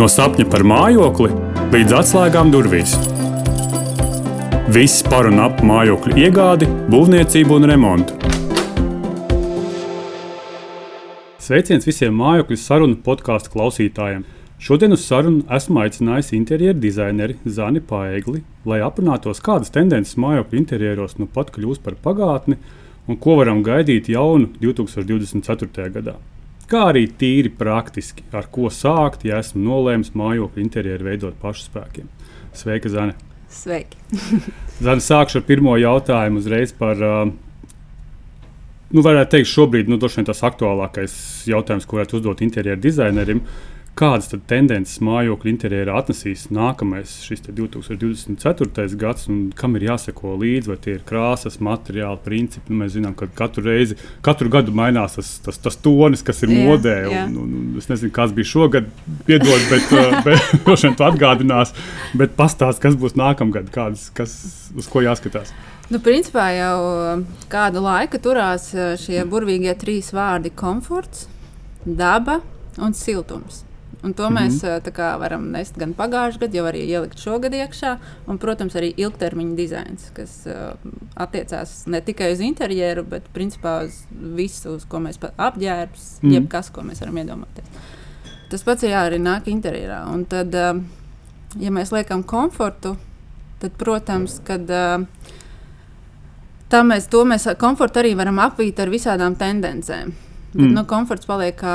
No sapņa par mājokli līdz atslēgām durvīs. Viss par un ap mājokļu iegādi, būvniecību un remontu. Sveiciens visiem mājokļu sarunu podkāstu klausītājiem! Šodien uz sarunu esmu aicinājis interjeru dizaineri Zani Paegli, lai aprunātos, kādas tendences mājokļu interjeros nu pat kļūs par pagātni un ko varam gaidīt jaunu 2024. gadā. Kā arī tīri praktiski, ar ko sākt, ja esmu nolēmis mājokļu interjeru veidot pašu spēkiem. Sveika, Zane! Sveiki! Zane, sākšu ar pirmo jautājumu uzreiz par uh, nu, varētu teikt, šobrīd nu, tas aktuālākais jautājums, ko varētu uzdot interjeru dizainerim. Kādas tad tendences mājokļu interjerā atnesīs nākamais, šis 2024. gads, un kam ir jāseko līdzi, vai tie ir krāsas, materiāli, principi? Nu, mēs zinām, ka katru reizi, katru gadu mainās tas, tas, tas tonis, kas ir jā, modē. Jā. Un, un, un es nezinu, kāds bija šogad, piedod, bet droši vien tu atgādinās, bet pastāst, kas būs nākamgad, kādas, kas, uz ko jāskatās. Nu, principā jau um, kādu laiku turās uh, šie burvīgie trīs vārdi - komforts, daba un siltums. Un to mm -hmm. mēs uh, kā, varam nest gan pagājušajā gadā, jau arī ielikt šogad iekšā. Un, protams, arī ilgtermiņa dizains, kas uh, attiecās ne tikai uz interjeru, bet principā uz visu, uz ko mēs apģērbs, mm -hmm. jebkas, ko mēs varam iedomāties. Tas pats jā, arī nāk interjerā. Un tad, uh, ja mēs liekam komfortu, tad, protams, kad. Uh, Tā mēs to mēs komfortu arī varam apvīt ar visādām tendencēm. Bet, mm. nu, komforts paliek kā,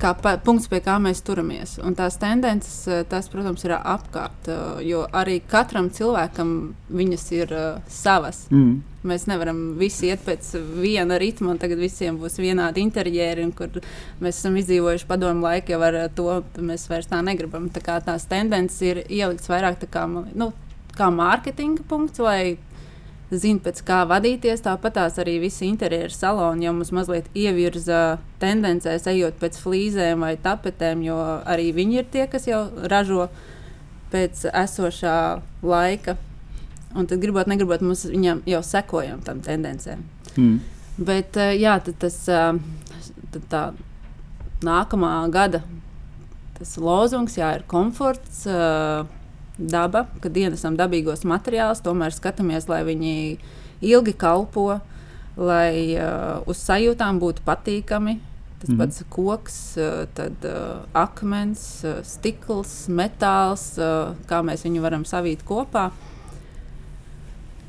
kā pa, punkts, pie kā mēs turamies. Un tās tendences, eh, tas, protams, ir apkārt. Eh, jo arī katram cilvēkam viņas ir uh, savas. Mm. Mēs nevaram visi iet pēc viena ritma, un tagad visiem būs vienādi interjeri, kur mēs esam izdzīvojuši padomu laiku, jau ar to mēs vairs tā negribam. Tā kā tās tendences ir ieliktas vairāk kā, nu, kā mārketinga punkts, lai zina, pēc kā vadīties. Tāpat tās arī visi interjeru saloni jau mums mazliet ievirza tendencēs, ejot pēc flīzēm vai tapetēm, jo arī viņi ir tie, kas jau ražo pēc esošā laika. Un tad, gribot, negribot, mums jau sekojam tam tendencēm. Mm. Bet, eh, jā, tas eh, tad tā nākamā gada tas lozungs, jā, ir komforts. Uh, daba, kad ienesam dabīgos materiālus, tomēr skatāmies, lai viņi ilgi kalpo, lai uh, uz sajūtām būtu patīkami. Tas mm. pats koks, uh, tad uh, akmens, uh, stikls, metāls, uh, kā mēs viņu varam savīt kopā.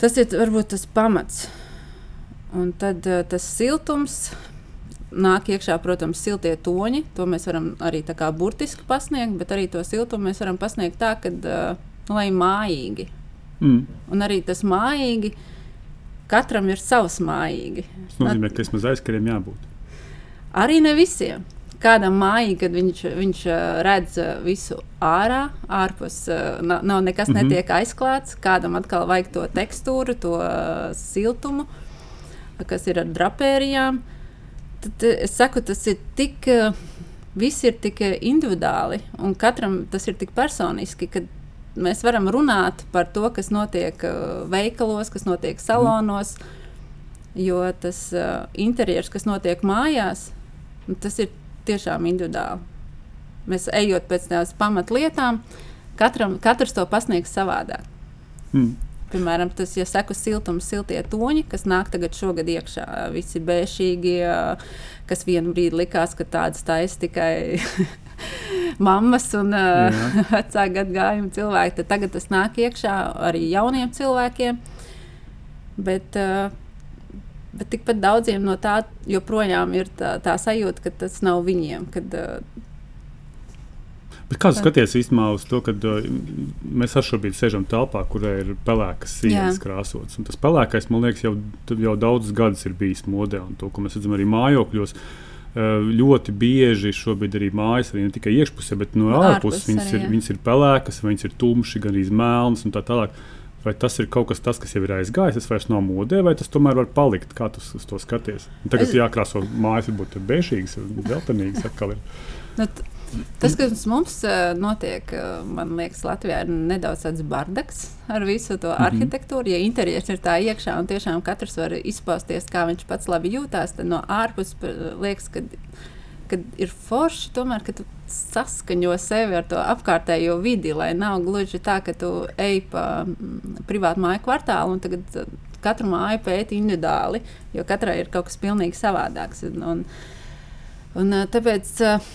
Tas ir varbūt tas pamats. Un tad uh, tas siltums, nāk iekšā, protams, siltie toņi. To mēs varam arī tā kā burtiski pasniegt, bet arī to siltumu mēs varam pasniegt tā, ka uh, lai mājīgi. Mm. Un arī tas mājīgi, katram ir savs mājīgi. Tas nozīmē, ka vismaz aizkariem jābūt. Arī ne visiem. Kādam mājīgi, kad viņš, viņš redz visu ārā, ārpus nav, nav nekas mm -hmm. netiek aizklāts. Kādam atkal vajag to tekstūru, to siltumu, kas ir ar drapērijām. Uh, tad es saku, tas ir tik, eh, viss ir tik eh, individuāli un katram tas ir tik personiski, ka mēs varam runāt par to, kas notiek eh, veikalos, kas notiek salonos, jo tas interjers, kas notiek mājās, tas ir tiešām individuāli. Mēs ejot pēc tās pamatlietām, katram, katrs to pasniegs savādāk. Mm. Piemēram, tas, ja seku siltums, siltie toņi, kas nāk tagad šogad iekšā, visi bēšīgi, kas vienu brīdi likās, ka tādas taisa tikai mammas un vecā gadagājuma cilvēki. Tad tagad tas nāk iekšā arī jauniem cilvēkiem. Bet, bet tikpat daudziem no tā joprojām ir tā, tā sajūta, ka tas nav viņiem. Kad, Bet kā skaties īstenībā uz to, ka uh, mēs šobrīd sēžam telpā, kurā ir pelēkas sienas krāsotas? Tas pelēkais, man liekas, jau, jau daudzus gadus ir bijis modē, un to, mēs redzam arī mājokļos. Uh, ļoti bieži šobrīd arī mājas, arī ne tikai iekšpusē, bet no ārpuses viņas, ir, viņas ir pelēkas, viņas ir tumšas, gan arī melnas un tā tālāk. Vai tas ir kaut kas tāds, kas jau ir aizgājis, tas vairs nav modē, vai tas tomēr var palikt? Kā tu uz to skaties? Un tagad es... jākrāso mājas, varbūt bežīgas, zeltainīgas atkal ir. Nu, Tas, kas mums notiek, man liekas, Latvijā ir nedaudz tāds bardaks ar visu to mm -hmm. arhitektūru. Ja interjers ir tā iekšā un tiešām katrs var izpausties, kā viņš pats labi jūtās, tad no ārpuses liekas, ka kad ir forši, tomēr, ka tu saskaņo sevi ar to apkārtējo vidi, lai nav gluži tā, ka tu ej pa mm, privātu māju kvartālu un tagad katru māju pēti individuāli, jo katrai ir kaut kas pilnīgi savādāks. Un, un, un, tāpēc, uh,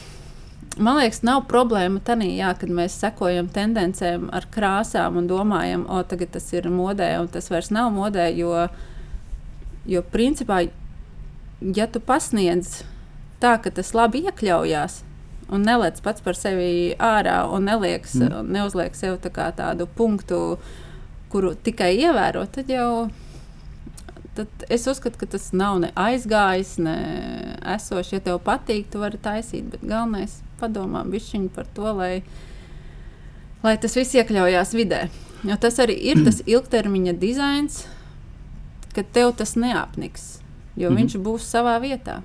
man liekas, nav problēma tādā, kad mēs sekojam tendencēm ar krāsām un domājam, o, tagad tas ir modē, un tas vairs nav modē. Jo, jo principā, ja tu pasniedz tā, ka tas labi iekļaujās. Un neliec pats par sevi ārā, un nelieks, mm. neuzliek sev tā tādu punktu, kuru tikai ievēro. Tad jau tad es uzskatu, ka tas nav ne aizgājis, ne esošs. Ja tev patīk, tu vari taisīt. Bet galvenais padomā par to, lai, lai tas viss iekļaujās vidē. Jo tas arī ir tas ilgtermiņa dizains, ka tev tas neapniks, jo mm -hmm. viņš būs savā vietā.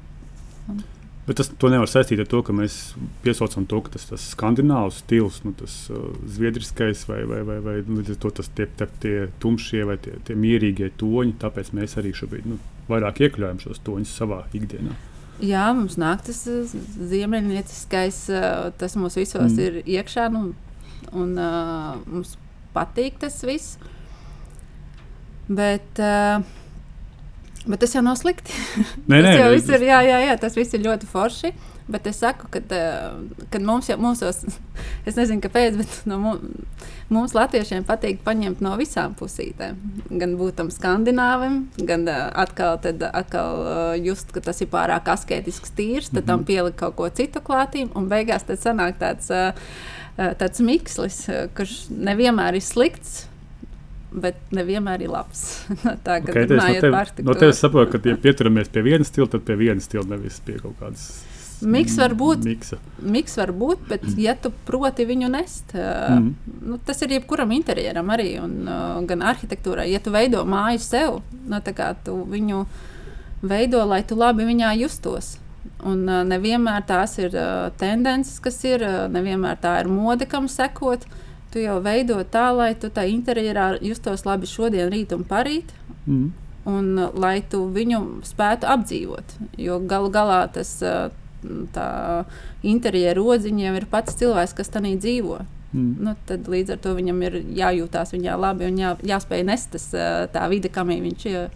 Bet tas nevar saistīt ar to, ka mēs piesaucam to, ka tas ir skandināvs stils, nu, tas uh, zviedriskais vai, vai, vai, vai ar to tas tie, tie, tie tumšie vai tie, tie mierīgie toņi. Tāpēc mēs arī šobrīd nu, vairāk iekļaujam šos toņus savā ikdienā. Jā, mums nāk tas uh, ziemeļnieciskais, uh, tas mums visos mm. ir iekšā, nu, un uh, mums patīk tas viss. Bet, uh, Bet tas jau nav slikti. Nē, tas nē, jau viss ir, jā, jā, jā, tas viss ir ļoti forši. Bet es saku, ka kad mums jau mūsos, es nezinu, kāpēc, bet no mums, mums latviešiem patīk paņemt no visām pusītēm. Gan būt tam skandināvam, gan atkal, tad, atkal just, ka tas ir pārāk asketisks tīrs, tad mm -hmm. tam pielikt kaut ko citu klātīm, un beigās tad sanāk tāds, tāds mikslis, kurš nevienmēr ir slikts bet nevienmēr ir labs. tā kā okay, runājot no tev, no tevis saprotu, ka ja pieturamies pie viena stila, tad pie viena stila nevis pie kaut kādas. Miks var būt, miksa. miks var būt, bet, mm. ja tu proti viņu nest, mm. nu, tas ir jebkuram interjeram arī, un gan arhitektūrai. Ja tu veido māju sev, nu, tu viņu veido, lai tu labi viņā justos. Un nevienmēr tās ir tendences, kas ir, nevienmēr tā ir mode, kam sekot. Tu jau veido tā, lai tu tā interjerā justos labi šodien, rīt un parīt. Mm. Un lai tu viņu spētu apdzīvot. Jo galu galā tas uh, interjera rodziņš jau ir pats cilvēks, kas tajā dzīvo. Mm. Nu, tad līdz ar to viņam ir jājūtās viņā labi un jā, jāspēj nest tas, uh, tā vide, kam viņš ir.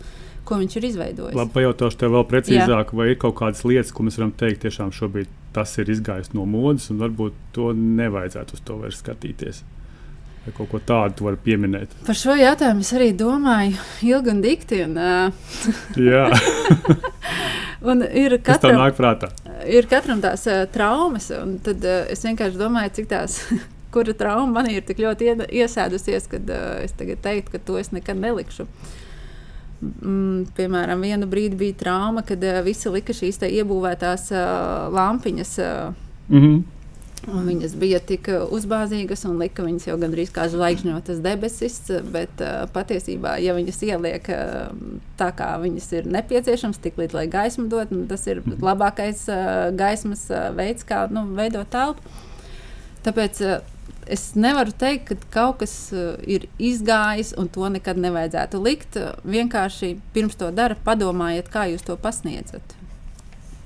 Ko viņš ir izveidojis. Labi, pajautāšu tev vēl precīzāk, Jā. vai ir kaut kādas lietas, ko mēs varam teikt, tiešām šobrīd tas ir izgājis no modes, un varbūt to nevajadzētu uz to vairs skatīties. Vai kaut ko tādu var pieminēt? Par šo jautājumu es arī domāju ilgi un dikti. Un, Jā. un ir katram, tev nāk prātā? Ir katram tās uh, traumas, un tad uh, es vienkārši domāju, cik tās. Kura trauma man ir tik ļoti iesēdusies, ka uh, es tagad teiktu, ka to es nekad nelikšu. Mm, piemēram, vienu brīdi bija trauma, kad uh, visi lika šīs iebūvētās uh, lampiņas. Uh, mm -hmm Un viņas bija tik uh, uzbāzīgas un lika viņas jau gandrīz kā zvaigžņotas debesis, bet uh, patiesībā, ja viņas ieliek uh, tā, kā viņas ir nepieciešams, tik līdz lai gaismu dot, nu, tas ir mhm. labākais uh, gaismas uh, veids, kā nu, veidot telpu. Tāpēc uh, es nevaru teikt, ka kaut kas uh, ir izgājis un to nekad nevajadzētu likt. Vienkārši pirms to dara, padomājiet, kā jūs to pasniedzat.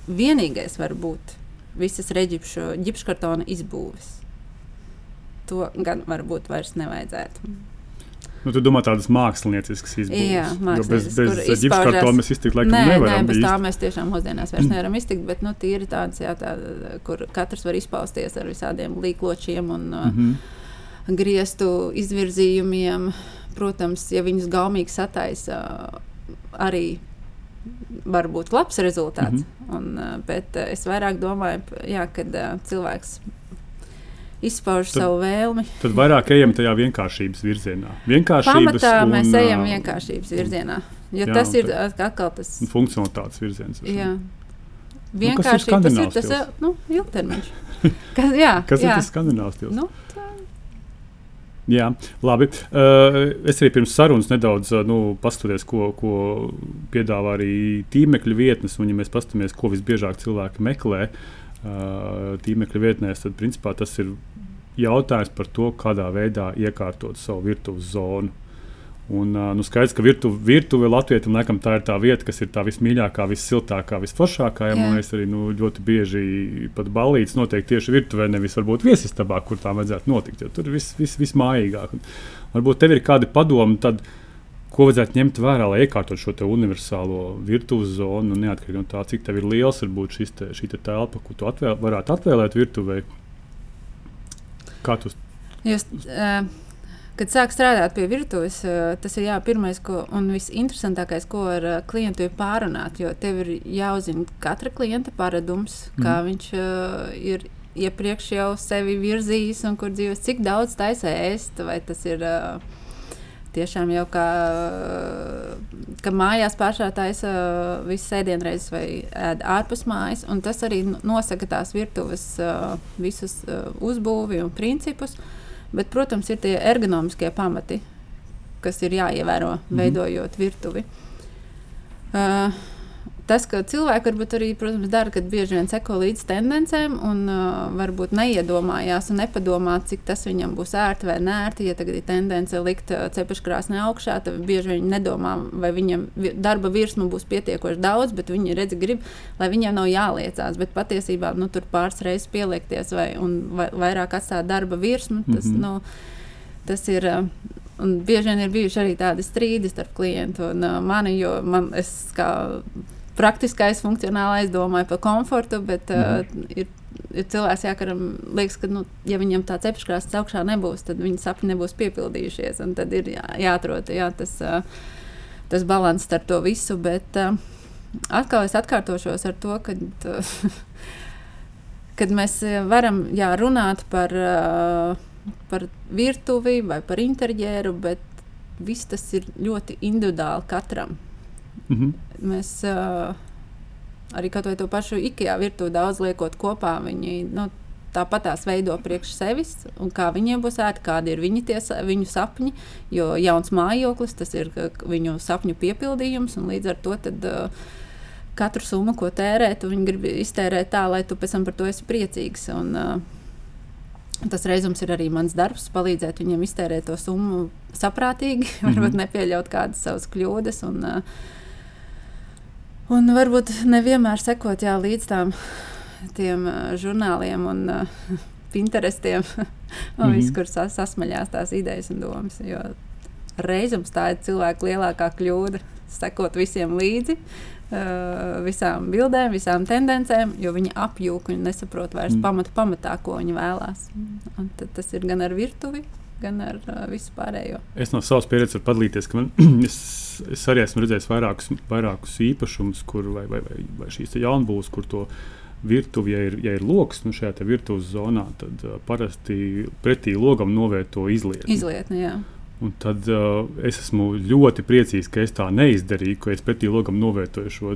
Vienīgais var būt visas reģipšu ģipškartona izbūves. To gan varbūt vairs nevajadzētu. Nu, tu domā tādas mākslinieciskas izbūves. Jā, mākslinieciskas. Bez, bez ģipškartona mēs iztikt laikam nē, nevaram. Nē, bez tā mēs tiešām mūsdienās vairs nevaram iztikt, bet nu, tīri tādas, jā, tā, kur katrs var izpausties ar visādiem līkločiem un mm -hmm. uh, griestu izvirzījumiem. Protams, ja viņus gaumīgi sataisa, arī var būt labs rezultāts. Mm -hmm. un, uh, bet uh, es vairāk domāju, jā, kad uh, cilvēks izpauž tad, savu vēlmi. Tad vairāk ejam tajā vienkāršības virzienā. Vienkāršības Pamatā un, mēs ejam vienkāršības virzienā. Jo jā, tas ir atkal tas funkcionalitātes virziens. Jā. Vienkāršības nu, ir tas, ir, nu, ilgtermiņš. Kas, jā, kas jā. ir tas skandināvs? Nu, Jā, labi. Uh, es arī pirms sarunas nedaudz uh, nu, paskatījos, ko, ko piedāvā arī tīmekļa vietnes. Un, ja mēs paskatāmies, ko visbiežāk cilvēki meklē uh, tīmekļa vietnēs, tad principā tas ir jautājums par to, kādā veidā iekārtot savu virtuves zonu. Un, nu, skaidrs, ka virtuve, virtuve Latvijam laikam tā ir tā vieta, kas ir tā vismīļākā, vissiltākā, visforšākā. Ja, man liekas, arī nu, ļoti bieži pat balīdzes notiek tieši virtuvē, nevis varbūt viesistabā, kur tā vajadzētu notikt. Tur viss vis, vismājīgāk. Un, varbūt tev ir kādi padomi, tad, ko vajadzētu ņemt vērā, lai iekārtotu šo universālo virtuves zonu, neatkarīgi no tā, cik ir liels varbūt šis te, šī te telpa, ko tu atvēl, varētu atvēlēt virtuvei. Kā tu? Jūs, uh Kad sāk strādāt pie virtuves, eh, tas ir jā, pirmais ko, un visinteresantākais, ko ar eh, klientu ir pārunāt. Jo tev ir jāuzzina katra klienta paradums, mm. kā mhm. viņš uh, ir iepriekš jau sevi virzījis un kur dzīvo, cik daudz taisa ēst, vai tas ir. Uh, Tiešām jau kā, ka mājās pašā taisa visas ēdienreizes vai ēd ārpus mājas. Tas arī nosaka tās virtuves visus uzbūvi un principus. Uh, Bet, protams, ir tie ergonomiskie pamati, kas ir jāievēro, -hmm. veidojot virtuvi. Uh, tas, ka cilvēki varbūt arī protams, dara, kad bieži vien seko līdz tendencēm un uh, varbūt neiedomājās un nepadomā, cik tas viņam būs ērti vai nērti. Ja tagad ir tendence likt uh, cepeškrāsnē augšā, tad bieži vien nedomā, vai viņam darba virsmu būs pietiekoši daudz, bet viņi redz, grib, lai viņiem nav jāliecās. Bet patiesībā nu, tur pāris reizes pieliekties vai, un vai, vairāk atstāt darba virsmu. Tas, mm -hmm. nu, tas ir. Uh, Un bieži vien ir bijuši arī tādi strīdi starp klientu un uh, mani, jo man, es kā praktiskais, funkcionālais, domāju par komfortu, bet mm uh, ir, ir cilvēks, jā, kuram liekas, ka, nu, ja viņam tā cepškrāsts augšā nebūs, tad viņa sapņi nebūs piepildījušies. Tad ir jā, jāatrod jā, tas, uh, tas līdzsvars starp to visu. Bet uh, atkal es atkārtošos ar to, ka. Uh, kad mēs varam jā, runāt par, uh, par virtuvi vai par interjeru, bet viss tas ir ļoti individuāli katram. -hmm. Mēs uh, arī kaut vai to pašu IKEA virtuvi daudz liekot kopā. Viņi, nu, tāpat tās veido priekš sevis, un kā viņiem būs ērti, kādi ir viņi tie, viņu sapņi. Jo jauns mājoklis, tas ir viņu sapņu piepildījums, un līdz ar to tad, uh, katru summu, ko tērēt, viņi grib iztērēt tā, lai tu pēc tam par to esi priecīgs. Un, uh, Tas reizums ir arī mans darbs, palīdzēt viņiem iztērēt to summu saprātīgi, mm -hmm. varbūt nepieļaut kādas savas kļūdas. Un, uh, Un varbūt nevienmēr sekot jā, līdz tām tiem uh, žurnāliem un uh, Pinterestiem, un mm -hmm. viss, kur sas, sasmaļās tās idejas un domas. Jo reizēm tā ir cilvēka lielākā kļūda, sekot visiem līdzi. Uh, visām bildēm, visām tendencēm, jo viņi apjūka un nesaprot vairs mm. pamatu pamatā, ko viņi vēlās. Un tas ir gan ar virtuvi, gan ar uh, visu pārējo. Es no savas pieredzes varu padalīties, ka man, es, es arī esmu redzējis vairākus, vairākus īpašumus, kur, vai, vai, vai, vai šīs jaunbūves, kur to virtuvi, ja ir, ja ir lokus nu, šajā virtuves zonā, tad uh, parasti pretī logam novērto izlietni. Izlietni. Un tad uh, es esmu ļoti priecīgs, ka es tā neizdarīju, ka es pretī logam novērtoju šo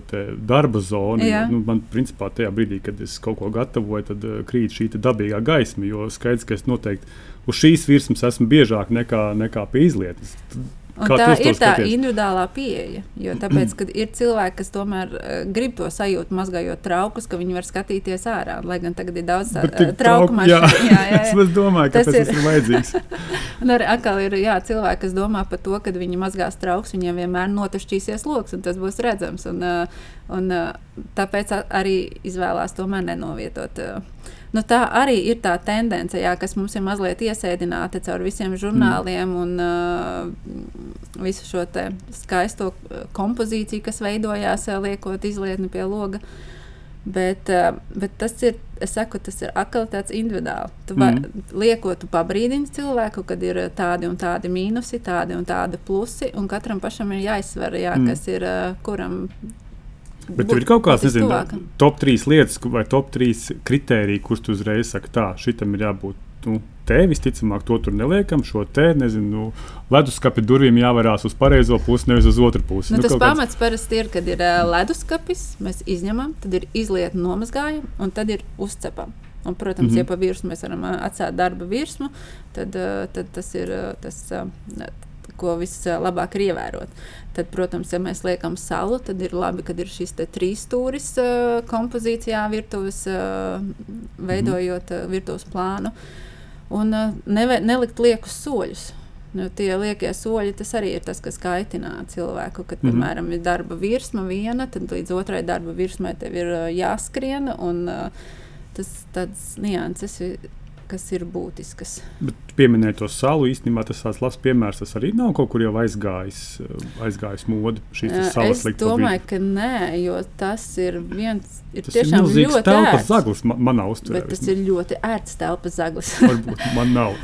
darba zonu. Jā. Nu, man, principā, tajā brīdī, kad es kaut ko gatavoju, tad uh, krīt šī dabīgā gaisma. Jo skaidrs, ka es noteikti uz šīs virsmas esmu biežāk nekā, nekā pie izlietas. Un Kā tā ir tā skaties? individuālā pieeja. Jo tāpēc, kad ir cilvēki, kas tomēr uh, grib to sajūtu, mazgājot traukus, ka viņi var skatīties ārā. Lai gan tagad ir daudz tādu uh, trauku mašīnu. Es domāju, ka tas, tas ir, ir vajadzīgs. un arī atkal ir jā, cilvēki, kas domā par to, ka viņi mazgās traukus, viņiem vienmēr notušķīsies lokus, un tas būs redzams. Un, uh, un, uh, tāpēc arī izvēlās tomēr nenovietot. Uh, Nu, tā arī ir tā tendence, jā, kas mums ir mazliet iesēdināta caur visiem žurnāliem mm. un uh, visu šo skaisto kompozīciju, kas veidojās liekot izlietni pie loga. Bet, uh, bet tas ir, es saku, tas ir atkal tāds individuāli. Tu mm. liekot, tu pabrīdini cilvēku, kad ir tādi un tādi mīnusi, tādi un tādi plusi, un katram pašam ir jāizsver, jā, mm. kas ir uh, kuram Bet ir kaut kāds, nezinu, tuvāka. top 3 lietas vai top 3 kritēriji, kurus tu uzreiz saki, tā, šitam ir jābūt. Nu, te visticamāk, to tur neliekam. Šo te, nezinu, leduskapa durvīm jāvarās uz pareizo pusi, nevis uz otru pusi. Nu, nu, tas pamats kāds... parasti ir, kad ir uh, leduskapis, mēs izņemam, tad ir izlieta nomazgājuma un tad ir uzcepama. Un, protams, mm -hmm. ja pa virsmu mēs varam atstāt darba virsmu, tad, uh, tad tas ir uh, tas, uh, ko vislabāk ir ievērot. Tad, protams, ja mēs liekam salu, tad ir labi, kad ir šis trīs stūris uh, kompozīcijā, virtuves, uh, veidojot virtuves plānu. Un neve, nelikt liekus soļus. Nu, tie liekie soļi, tas arī ir tas, kas kaitina cilvēku. Kad, Mhm. piemēram, ir darba virsma viena, tad līdz otrai darba virsmai tev ir jāskrien. Un, tas tāds nianses, kas ir būtiskas. Bet pieminēja to salu. Īstenībā tas tāds labs piemērs. Tas arī nav kaut kur jau aizgājis, uh, aizgājis mode. Šīs salas es domāju, ka nē, jo tas ir viens. Ir Tas ir tiešām milzīgs ļoti telpas zaglis ma manā uzturē. Bet tas ir ļoti ērts telpas zaglis. Varbūt man nav.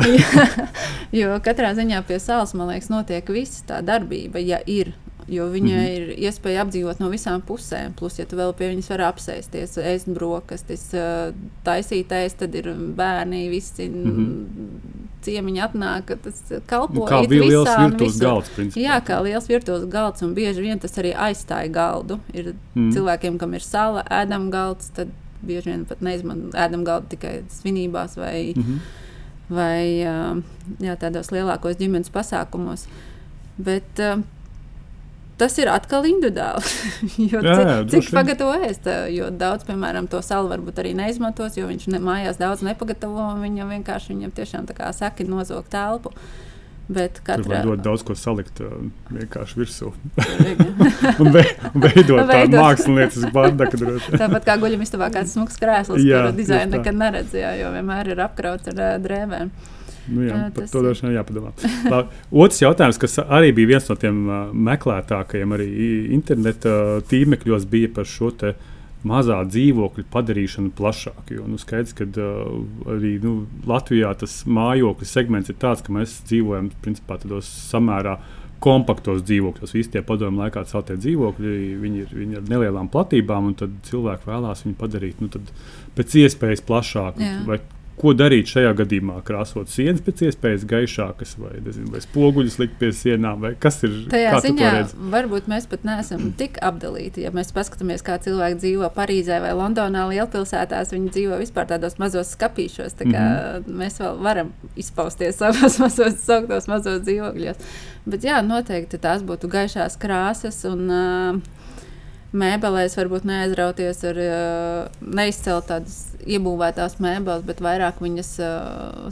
jo katrā ziņā pie salas, man liekas, notiek visa tā darbība, ja ir. Jo viņai mm. -hmm. ir iespēja apdzīvot no visām pusēm. Plus, ja tu vēl pie viņas vari apsēsties, ēst brokastis, taisīt ēst, tad ir bērni, visi mm. -hmm. ciemiņi atnāk. Tas kalpo Nu, kā liels virtuves galds. Principā. Jā, kā liels virtuves galds, un bieži vien tas arī aizstāja galdu. Ir Mm. mm. cilvēkiem, kam ir sala, ēdam galds, tad bieži vien pat neizmanto ēdam galdu tikai svinībās vai, mm. Mhm. vai jā, tādos lielākos ģimenes pasākumos. Bet ā, tas ir atkal individuāli. jo Jā, jā, cik, pagatavo ēst, jo daudz, piemēram, to salu varbūt arī neizmantos, jo viņš ne, mājās daudz nepagatavo. Viņam vienkārši viņam tiešām tā kā saka, nozog telpu. Bet Tur var katrā ļoti daudz ko salikt uh, vienkārši virsū. Tāpat un ve veidot tādu Veidot. māksliniecisku bardaku. vien. kā guļamistabā kāds smags krēsls, Jā, kur dizaina nekad neredzēja, jo vienmēr ir apkrauts ar drēbēm. Nu, jā, Jā, par to droši vien jāpadomā. Otrs jautājums, kas arī bija viens no tiem uh, meklētākajiem arī interneta tīmekļos, bija par šo te mazā dzīvokļa padarīšanu plašāku. Jo nu, skaidrs, ka uh, arī nu, Latvijā tas mājokļu segments ir tāds, ka mēs dzīvojam principā tādos samērā kompaktos dzīvokļos. Visi tie padomu laikā celtie dzīvokļi, viņi ir, viņi ir nelielām platībām, un tad cilvēki vēlās viņu padarīt nu, pēc iespējas plašāku. Vai Ko darīt šajā gadījumā? Krāsot sienas pēc iespējas gaišākas, vai, nezinu, vai spoguļus likt pie sienām, vai kas ir Tajā ziņā varbūt mēs pat neesam tik apdalīti. Ja mēs paskatāmies, kā cilvēki dzīvo Parīzē vai Londonā, lielpilsētās, viņi dzīvo vispār tādos mazos skāpīšos. Tā mm -hmm. mēs vēl varam izpausties savos mazos, sauktos mazos dzīvokļos. Bet jā, noteikti tās būtu gaišās krāsas. Un, uh, Mēbelēs varbūt neaizrauties ar neizcelt tādas iebūvētās mēbeles, bet vairāk viņas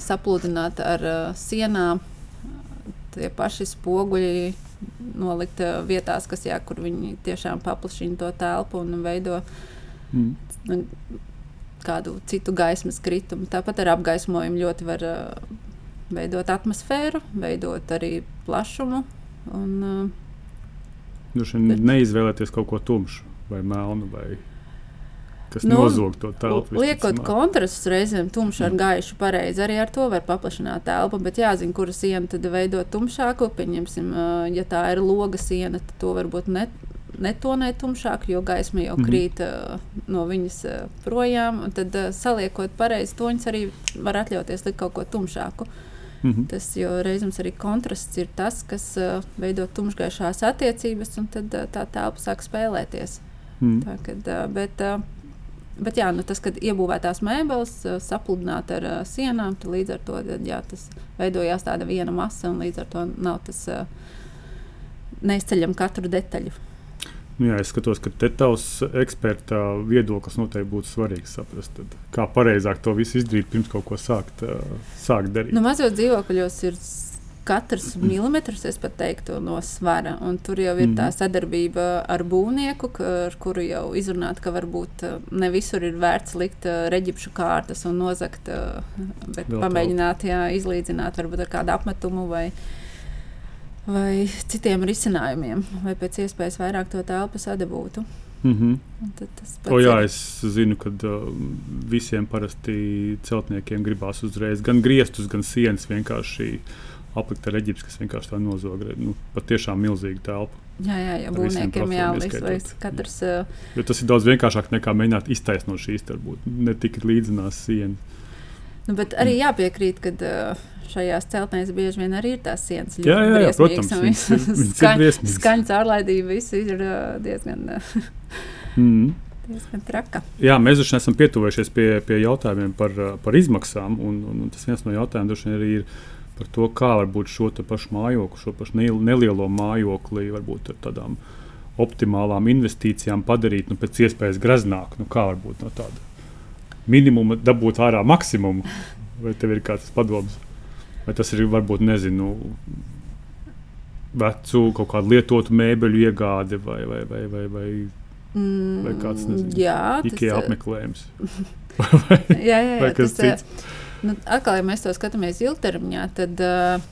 sapludināt ar sienām. Tie paši spoguļi nolikt vietās, kas jā, kur viņi tiešām paplašina to telpu un veido Mm. nu, kādu citu gaismas kritumu. Tāpat ar apgaismojumu ļoti var veidot atmosfēru, veidot arī plašumu. Un, uh, Bet- neizvēlēties kaut ko tumšu vai melnu, vai kas Nu, nozog to telpu. Liekot kontrastus reizēm tumšu ar gaišu, pareizi arī ar to var paplašināt telpu, bet jāzina, kura siena tad veidot tumšāku. Pieņemsim, ja tā ir loga siena, tad to varbūt ne, netonēt tumšāk, jo gaisma jau Mhm. krīt uh, no viņas uh, projām. Tad uh, saliekot pareizi toņus, arī var atļauties likt kaut ko tumšāku. Mhm. Tas jo reizēm arī kontrasts ir tas, kas uh, veido tumšgaišās attiecības, un tad uh, tā telpa sāk spēlēties. Mm. Tā, kad, ā, bet, ā, bet jā, nu tas, kad iebūvētās mēbeles ā, sapludināt ar ā, sienām, tad līdz ar to tad, jā, tas veidojās tāda viena masa, un līdz ar to nav tas ā, neizceļam katru detaļu. Jā, es skatos, ka te tavs eksperta viedoklis noteikti būtu svarīgs. Saprast, tad, kā pareizāk to visu izdarīt, pirms kaut ko sākt, sākt darīt. Nu, mazos dzīvokļos ir katrs milimetrs, es pat teiktu, no svara. un Tur jau ir Mhm. tā sadarbība ar būvnieku, ar kuru jau izrunāt, ka varbūt ne visur ir vērts likt reģipšu kārtas un nozagt, ā, bet Vēl pamēģināt jā, izlīdzināt varbūt ar kādu apmetumu vai, vai citiem risinājumiem, lai pēc iespējas vairāk to telpu sadabūtu. Mm -hmm. O, jā, ir- es zinu, ka uh, visiem parasti celtniekiem gribās uzreiz gan griestus, gan sienas vienkārši aplikt ar eģiptes, kas vienkārši tā nozog. re- Nu, pat tiešām milzīgu telpu. Jā, jā, jā būvniekiem ieskaitot. katrs ā, Jo tas ir daudz vienkāršāk nekā mēģināt iztaisnot šīs, varbūt ne tik līdzinās sienas. Nu, bet arī jāpiekrīt, ka uh, šajās celtnēs bieži vien arī ir tās sienas. Jā, jā, jā, protams, viņas ir- viņas ir briesmīgas. Skaņas ārlaidība viss ir uh, diezgan, uh, Mm. Jā, mēs taču esam pietuvējušies pie, pie jautājumiem par, par izmaksām. Un, un, un tas viens no jautājumiem droši vien arī ir par to, kā varbūt šo pašu mājokli, šo pašu ne- nelielo mājokli, varbūt ar tādām optimālām investīcijām padarīt nu, pēc iespējas graznāku. Nu, kā varbūt no tāda minimuma dabūt ārā maksimumu? Vai tev ir kāds padoms? Vai tas ir varbūt, nezinu, vecu kaut kādu lietotu mēbeļu iegāde vai, vai, vai, vai, vai, Mm, vai kāds nezinu, jā, tas, IKEA eh, apmeklējums? jā, jā, vai jā, kas tas, eh, cits? Nu, atkal, ja mēs to skatāmies ilgtermiņā, tad uh,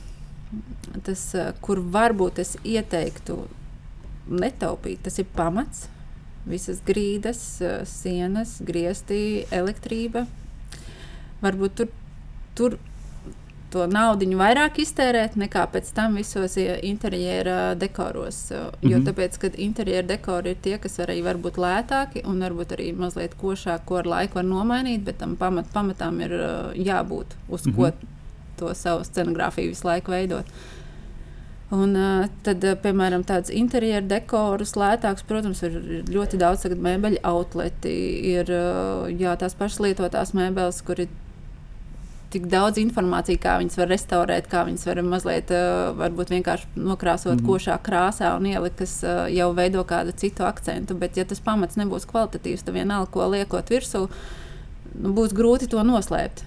tas, uh, kur varbūt es ieteiktu netaupīt, tas ir pamats. Visas grīdas, uh, sienas, griezti, elektrība. Varbūt tur, tur to naudu vairāk iztērēt nekā pēc tam visos interjera dekoros. uh, Jo Mhm. tāpēc, ka interjera dekori ir tie, kas arī var būt lētāki un varbūt arī mazliet košāki, ko ar laiku var nomainīt, bet tam pamat, pamatām ir uh, jābūt, uz Mhm. ko to savu scenogrāfiju visu laiku veidot. Un, uh, tad, uh, piemēram, tāds interjeras dekorus lētāks, protams, ir ir ļoti daudz mēbeļu outleti, ir uh, jā, tās pašas lietotās mēbeles, kur ir tik daudz informācijas, kā viņas var restaurēt, kā viņas var mazliet, varbūt vienkārši nokrāsot mm. košā krāsā un ielikt, kas jau veido kādu citu akcentu. Bet, ja tas pamats nebūs kvalitatīvs, tad vienalga, ko liekot virsū, nu, būs grūti to noslēpt.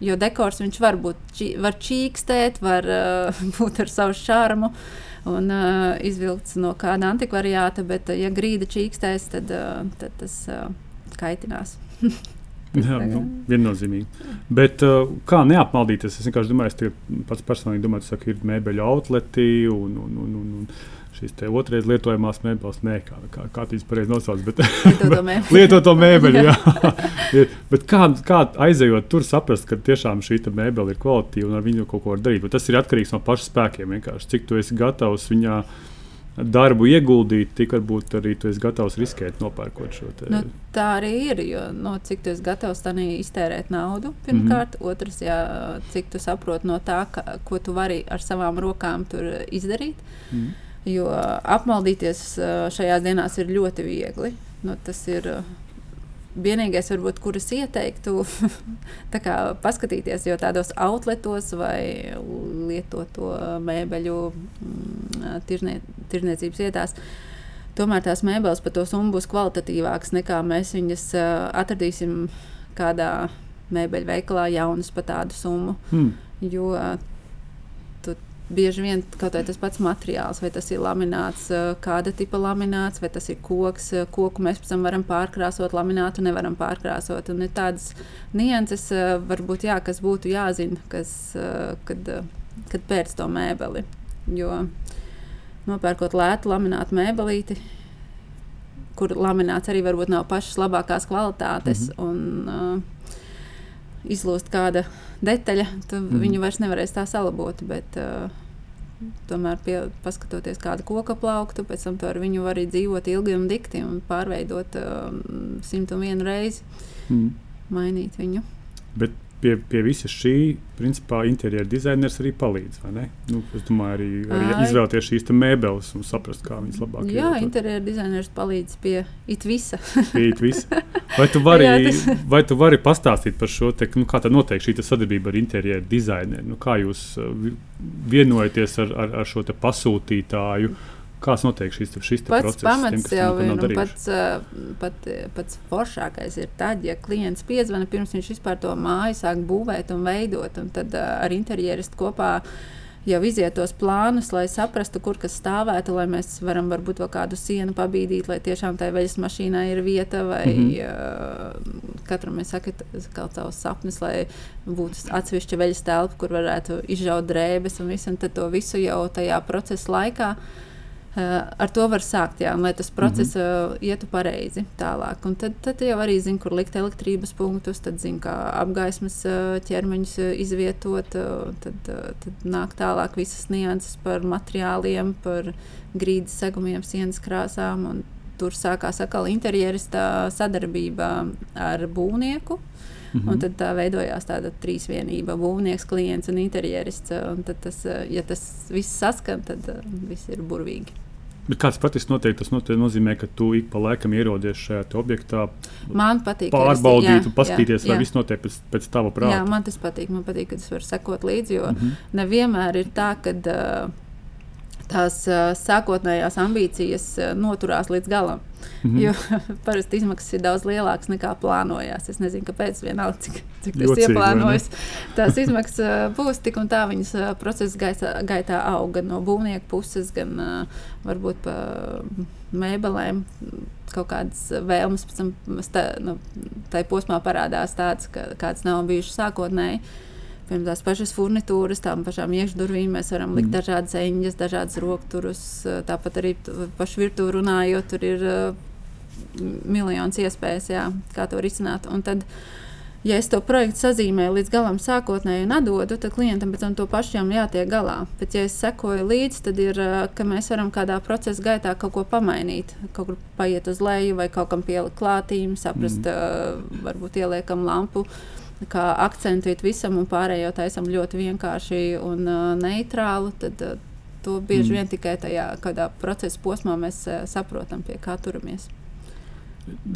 Jo dekors viņš var būt var čīkstēt, var uh, būt ar savu šarmu un uh, izvilkts no kāda antikvariāta, bet, uh, ja grīda čīkstēs, tad, uh, tad tas uh, kaitinās. Jā, nu, viennozīmīgi. Bet uh, kā neapmaldīties? Es vienkārši domāju, ka pats personīgi domāju, ka ir mēbeļu outleti un, un, un, un, un šīs otrreiz lietojamās mēbeles. Nē, kā, kā, kā tīs pareizi nosauc, bet Lietoto mēbeli. jā. Bet kā, kā aizejot tur, saprast, ka tiešām šī te mēbele ir kvalitīva un ar viņu kaut ko var darīt? Bet tas ir atkarīgs no paša spēkiem. Vienkārši. Cik tu esi gatavs viņā darbu ieguldīt, tik varbūt arī tu esi gatavs riskēt, nopērkot šo te. Nu, tā arī ir. Jo, no, cik tu esi gatavs tam iztērēt naudu, pirmkārt. Mm -hmm. Otrs, jā, cik tu saproti no tā, ka, ko tu vari ar savām rokām tur izdarīt. Mm. Jo apmaldīties šajās dienās ir ļoti viegli. Nu, tas ir vienīgais, varbūt, kurus ieteiktu tā kā paskatīties, jo tādos outletos vai lietoto mēbeļu mm, tirznie, tirzniecības vietās. Tomēr tās mēbeles par to summu būs kvalitatīvākas nekā mēs viņas atradīsim kādā mēbeļu veikalā jaunas par tādu summu. Mm. Jo bieži vien kaut vai tas pats materiāls, vai tas ir lamināts, ā, kāda tipa lamināts, vai tas ir koks. ā, Koku mēs pēc tam varam pārkrāsot, laminātu nevaram pārkrāsot. Un ir tādas nianses, ā, varbūt, jā, kas būtu jāzina, kas, kad, kad pēc to mēbeli. Jo nopērkot lētu laminātu mēbelīti, kur lamināts arī varbūt nav pašas labākās kvalitātes. Mhm. Un, uh, Izlūst kāda detaļa, tad mm. -hmm. viņu vairs nevarēs tā salabot. Bet, uh, tomēr, pie, paskatoties kādu koku plauktu, pēc tam ar viņu vari dzīvot ilgi un dikti un pārveidot um, simt un vienu reizi, Mm. mainīt viņu. Bet pie, pie visa šī, principā, interjera dizainers arī palīdz. Nu, es domāju, arī, arī izvēlēties šīs mēbeles un saprast, kā viņas labāk Jā, ievietot. interjera dizainers palīdz pie it visa. Pieeja visa. Vai tu vari, Jā, tas- vai tu vari pastāstīt par šo, te, nu, kā tā notiek šī sadarbība ar interjeru dizaineru? Nu, kā jūs uh, vi- vienojaties ar, ar, ar šo pasūtītāju? Kāds notiek šis, šis Pats process? pamats tiem, jau ir nu, pats, ā, pat, pats foršākais. Ir tad, ja klients piezvana pirms viņš vispār to māju sāk būvēt un veidot, un tad ā, ar interjeristu kopā jau iziet tos plānus, lai saprastu, kur kas stāvētu, lai mēs varam varbūt vēl kādu sienu pabīdīt, lai tiešām tai veļas mašīnai ir vieta, vai mm. -hmm. katram ir kaut savs sapnis, lai būtu atsevišķa veļas telpa, kur varētu izžaut drēbes un visu, un tad to visu jau tajā procesa laikā. Uh, ar to var sākt, jā, lai tas process mm -hmm. uh, ietu pareizi tālāk. Un tad, tad jau arī zina, kur likt elektrības punktus, tad zina, kā apgaismas uh, ķermeņus uh, izvietot. Uh, tad, uh, tad nāk tālāk visas nianses par materiāliem, par grīdas segumiem, sienas krāsām. Tur sākās atkal interjerista sadarbība ar būvnieku. Mhm. Un tad tā veidojās tāda trīsvienība, būvnieks, klients un interjerists. Un tad, tas, ja tas viss saskan, tad viss ir burvīgi. Bet kāds praktiski notiek? Tas notiek, nozīmē, ka tu ik pa laikam ierodies šajā objektā, Man patīk, pārbaudīt, jā, paskatīties, jā, vai jā. viss notiek pēc, pēc tava Jā, prāta. man tas patīk. Man patīk, ka es varu sekot līdzi. Jo Mhm. nevienmēr ir tā, ka uh, tās uh, sākotnējās ambīcijas uh, noturās līdz galam. Mm -hmm. Jo parasti izmaksas ir daudz lielākas nekā plānojās. Es nezinu, kāpēc, vienalga, cik, cik tas Jocīgi, ieplānojas. Tās izmaksas uh, būs tik un tā, viņas uh, procesa gaitā, gaitā aug gan no būvnieka puses, gan uh, varbūt pa mēbelēm. Kaut kādas vēlmes pēc tam stā, nu, tajā posmā parādās tādas, ka, kādas nav bijušas sākotnēji. Piemēram, tās pašas furnitūras, tām pašām iekšdurvīm mēs varam likt mm. dažādas eņģes, dažādas rokturus. Tāpat arī pašu virtuvi runājot, tur ir uh, miljonus iespējas, jā, kā to risināt. Un tad, ja es to projektu sazīmēju līdz galam sākotnēji un atdodu, tad klientam pēc tam to pašam jātiek galā. Bet, ja es sekoju līdzi, tad ir, ka mēs varam kādā procesa gaitā kaut ko pamainīt, kaut kur paiet uz leju vai kaut kam pielikt klātīm, saprast, mm. varbūt ieliekam lampu. Kā akcentu visam un pārējo taisam ļoti vienkārši un uh, neitrālu, tad uh, to bieži mm. vien tikai tajā procesa posmā mēs uh, saprotam, pie kā turamies.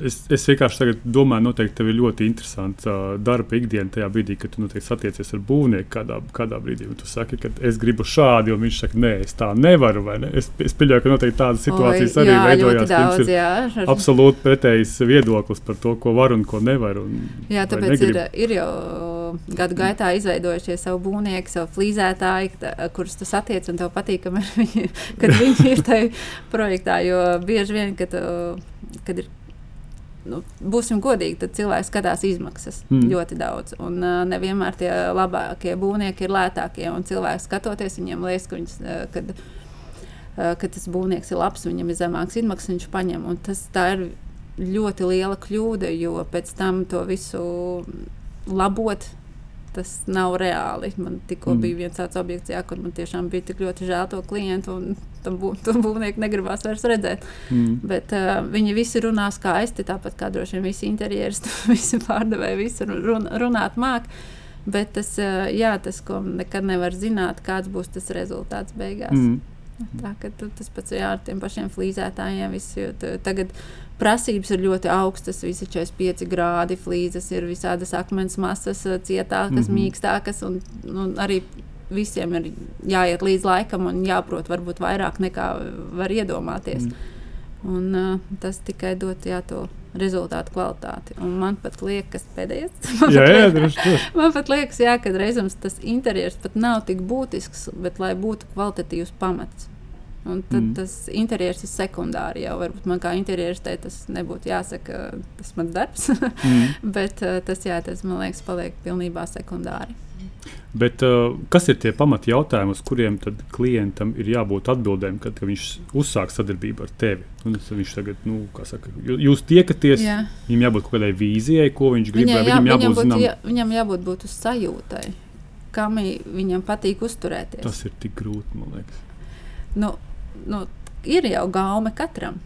Es, es vienkārši domāju, noteikti tev ir ļoti interesants uh, darba ikdiena tajā brīdī, kad tu noteikti satiecies ar būvnieku kādā, kādā brīdī. Tu saki, ka es gribu šādi, un viņš saka, nē, es tā nevaru. Ne? Es, es pieļauju, ka noteikti tādas situācijas Oi, arī jā, veidojās. Daudz, jā. Absolūti pretējs viedoklis par to, ko var un ko nevar. Un, jā, tāpēc ir, ir jau gadu gaitā izveidojušies savu būvnieku, savu flīzētāju, kurus tu satiec un tev patīk, kad viņi ir tajā projektā. Jo bieži vien, kad, kad ir nu, būsim godīgi, tad cilvēks skatās izmaksas mm. ļoti daudz. Un uh, nevienmēr tie labākie būvnieki ir lētākie. Un cilvēks skatoties, viņiem liekas, ka, viņas, uh, kad, uh, ka tas būvnieks ir labs, viņam ir zemāks izmaksas, viņš paņem. Un tas ir ļoti liela kļūda, jo pēc tam to visu labot tas nav reāli. Man tikko mm. bija viens tāds objekts, jā, kur man tiešām bija tik ļoti žēl to klientu, un tam bū, būvnieku negribās vairs redzēt. Mm. Bet uh, viņi visi runā skaisti, tāpat kā droši vien visi interjeri, visi pārdevēji, visi run, runāt māk. Bet tas, uh, jā, tas, ko nekad nevar zināt, kāds būs tas rezultāts beigās. Mm. Tā tas pats jā, ar tiem pašiem flīzētājiem. Visi, tagad prasības ir ļoti augstas, visi 45 grādi, flīzes ir visādas akmens masas, cietākas, mm -hmm. mīkstākas. Un, un arī visiem ir jāiet līdz laikam un jāprot varbūt vairāk nekā var iedomāties. Mm. Un, uh, tas tikai dod jā, to rezultātu kvalitāti. Un man pat liekas, pēdējais, man, jā, jā, droši, droši. man pat liekas, jā, ka reizēm tas interjers pat nav tik būtisks, bet lai būtu kvalitatīvs pamats. Un tad mm. tas interjers ir sekundāri. Jau varbūt man kā interjeristē tas nebūtu jāsaka, tas mans darbs. mm. Bet uh, tas, jā, tas man liekas, paliek pilnībā sekundāri. Bet, uh, kas ir tie pamati jautājumi, uz kuriem klientam ir jābūt atbildēm, kad, kad viņš uzsāk sadarbību ar tevi? Un viņš tagad, nu, saka, jūs tiekaties, Jā. viņam jābūt kaut kādai vīzijai, ko viņš grib. Viņam, jā, viņam, jābūt, zinām... jā, viņam jābūt būt uz sajūtai, kam viņam patīk uzturēties. Tas ir tik grūti, man liekas. Nu, nu, ir jau gaume katram.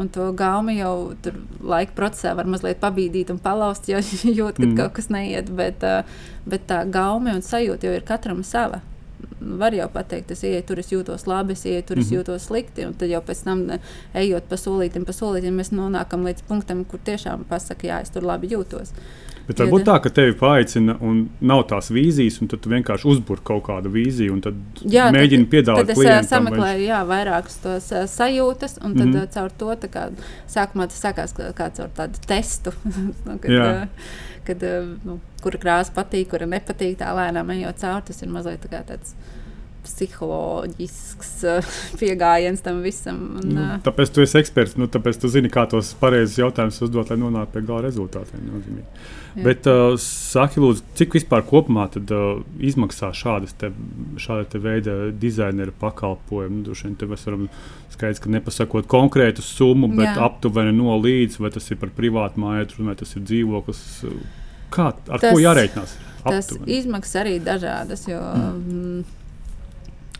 Un to gaumi jau tur laika procesā var mazliet pabīdīt un palaust, jo jūt, ka mm. kaut kas neiet. Bet, uh, bet tā gaume un sajūta jau ir katram sava. Var jau pateikt, es ieeju tur, es jūtos labi, es ieeju tur, es mm -hmm. jūtos slikti. Un tad jau pēc tam, ejot pa solītam, pa solītam, mēs nonākam līdz punktam, kur tiešām pasakā, jā, es tur labi jūtos. Bet varbūt tā, ka tevi paaicina un nav tās vīzijas, un tad tu vienkārši uzbūri kaut kādu vīziju un jā, mēģini piedāvāt. Tad es sameklēju jā, vairākus tos uh, sajūtas, un tad mm -hmm. caur to kā, sākumā tas sākās kā, kā caur tādu testu. kad, uh, kad, nu, kura krāsa patīk, kura nepatīk, tā lēnām ejot cauri, tas ir mazliet tā tāds psiholoģisks uh, pieejams tam visam. Un, nu, uh, tāpēc tu esi eksperts, nu, tāpēc tu zini, kā tos pareizus jautājumus uzdot, lai nonāktu pie gala rezultātiem. Nozīmīgi. Jā. Bet, uh, saki, lūdzu, cik vispār kopumā tad, uh, izmaksā šādas te, šāda te veida dizaineru pakalpojumi? Nu, vien te mēs varam skaidrs, ka nepasakot konkrētu summu, bet Jā. aptuveni no līdz, vai tas ir par privātu māju, vai tas ir dzīvoklis. Kā, ar tas, ko jārēķinās? Tas izmaksas arī dažādas. Jo, mm.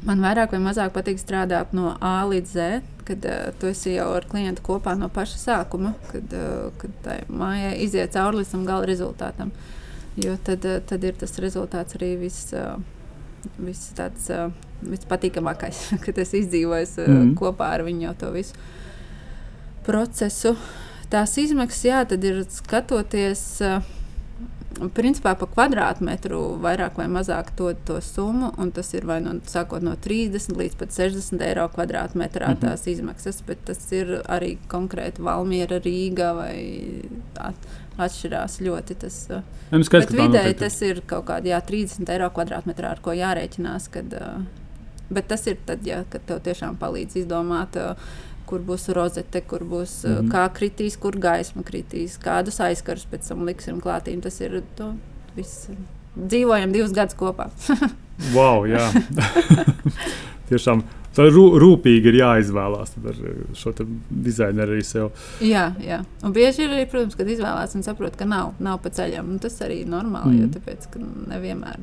Man vairāk vai mazāk patīk strādāt no A līdz Z, kad uh, tu esi jau ar klientu kopā no paša sākuma, kad, uh, kad tai mājai iziet cauri līdz tam gala rezultātam. Jo tad, uh, tad ir tas rezultāts arī viss. Uh, Viss tāds uh, vispatīkamākais, kad es izdzīvoju uh, mm. kopā ar viņu to visu procesu. Tās izmaksas, jā, tad ir skatoties. Uh, principā pa kvadrātmetru vairāk vai mazāk to, to summu, un tas ir vai no, sākot no 30 līdz pat 60 eiro kvadrātmetrā mm -hmm. tās izmaksas, bet tas ir arī konkrēti Valmiera, Rīga vai at, atšķirās ļoti. Tas, nu, skaidrs, bet vidēji tas ir kaut kādi jā, 30 eiro kvadrātmetrā, ar ko jārēķinās, kad, bet tas ir tad, ja, kad tev tiešām palīdz izdomāt, kur būs rozete, kur būs mm -hmm. kā kritīs, kur gaisma kritīs, kādus aizkarus pēc tam liksim klātīm. Tas ir to, viss. Dzīvojam divus gadus kopā. wow, jā. Tiešām tā rū, rūpīgi ir jāizvēlās ar šo dizaineru arī sev. Jā, jā. Un bieži ir arī, protams, kad izvēlās un saprot, ka nav, nav pa ceļam. Un tas arī ir normāli, mm. jo tāpēc, nevienmēr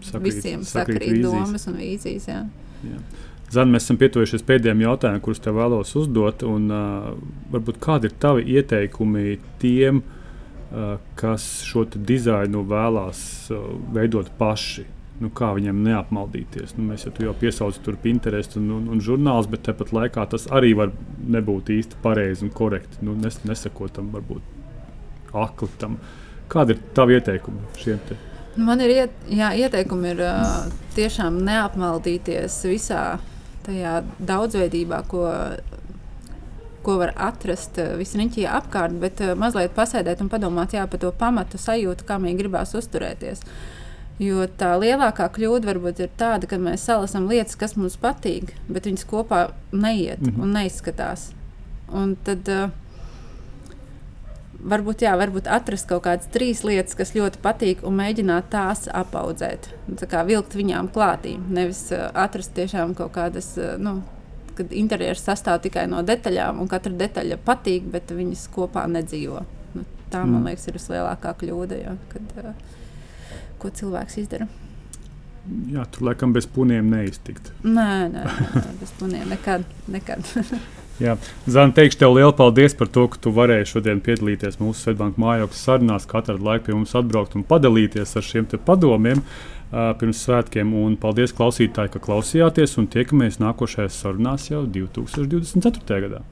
sakrīt, visiem sakrīt, sakrīt domas un vīzijas. Jā. Jā. Zan, mēs esam pietuvušies pēdējiem jautājumiem, kurus tev vēlos uzdot. Un, uh, varbūt kādi ir tavi ieteikumi tiem, uh, kas šo dizainu vēlās uh, veidot paši? Nu, kā viņiem neapmaldīties? Nu, mēs jau, jau piesaucam tur Pinterest un, un, un žurnāls, bet tāpat laikā tas arī var nebūt īsti pareizi un korekti. Nu, nes, nesakot tam, varbūt akli tam. Kādi ir tavi ieteikumi šiem? Te? Man ir iet, jā, ieteikumi, ir uh, tiešām neapmaldīties visā tajā daudzveidībā, ko, ko var atrast eh, visriņķī apkārt, bet uh, mazliet pasēdēt un padomāt jā, par to pamatu sajūtu, kā viņi gribās uzturēties. Jo tā lielākā kļūda varbūt ir tāda, ka mēs salasām lietas, kas mums patīk, bet viņas kopā neiet mm -hmm. un neizskatās. Un tad, uh, varbūt, jā, varbūt atrast kaut kādas trīs lietas, kas ļoti patīk, un mēģināt tās apaudzēt. Tā kā vilkt viņām klātī. Nevis uh, atrast tiešām kaut kādas, uh, nu, kad interjeras sastāv tikai no detaļām, un katra detaļa patīk, bet viņas kopā nedzīvo. Nu, tā, man mm. liekas, ir vislielākā kļūda, jo, kad, uh, ko cilvēks izdara. Jā, tur laikam bez puniem neiztikt. Nē, nē, nē bez puniem nekad. nekad. Jā, Zana, teikšu tev lielu paldies par to, ka tu varēji šodien piedalīties mūsu Svetbānijas mājokļa sarunās, katru laiku pie mums atbraukt un padalīties ar šiem padomiem uh, pirms svētkiem. Un paldies klausītāji, ka klausījāties un tiekamies nākošajās sarunās jau 2024. gadā.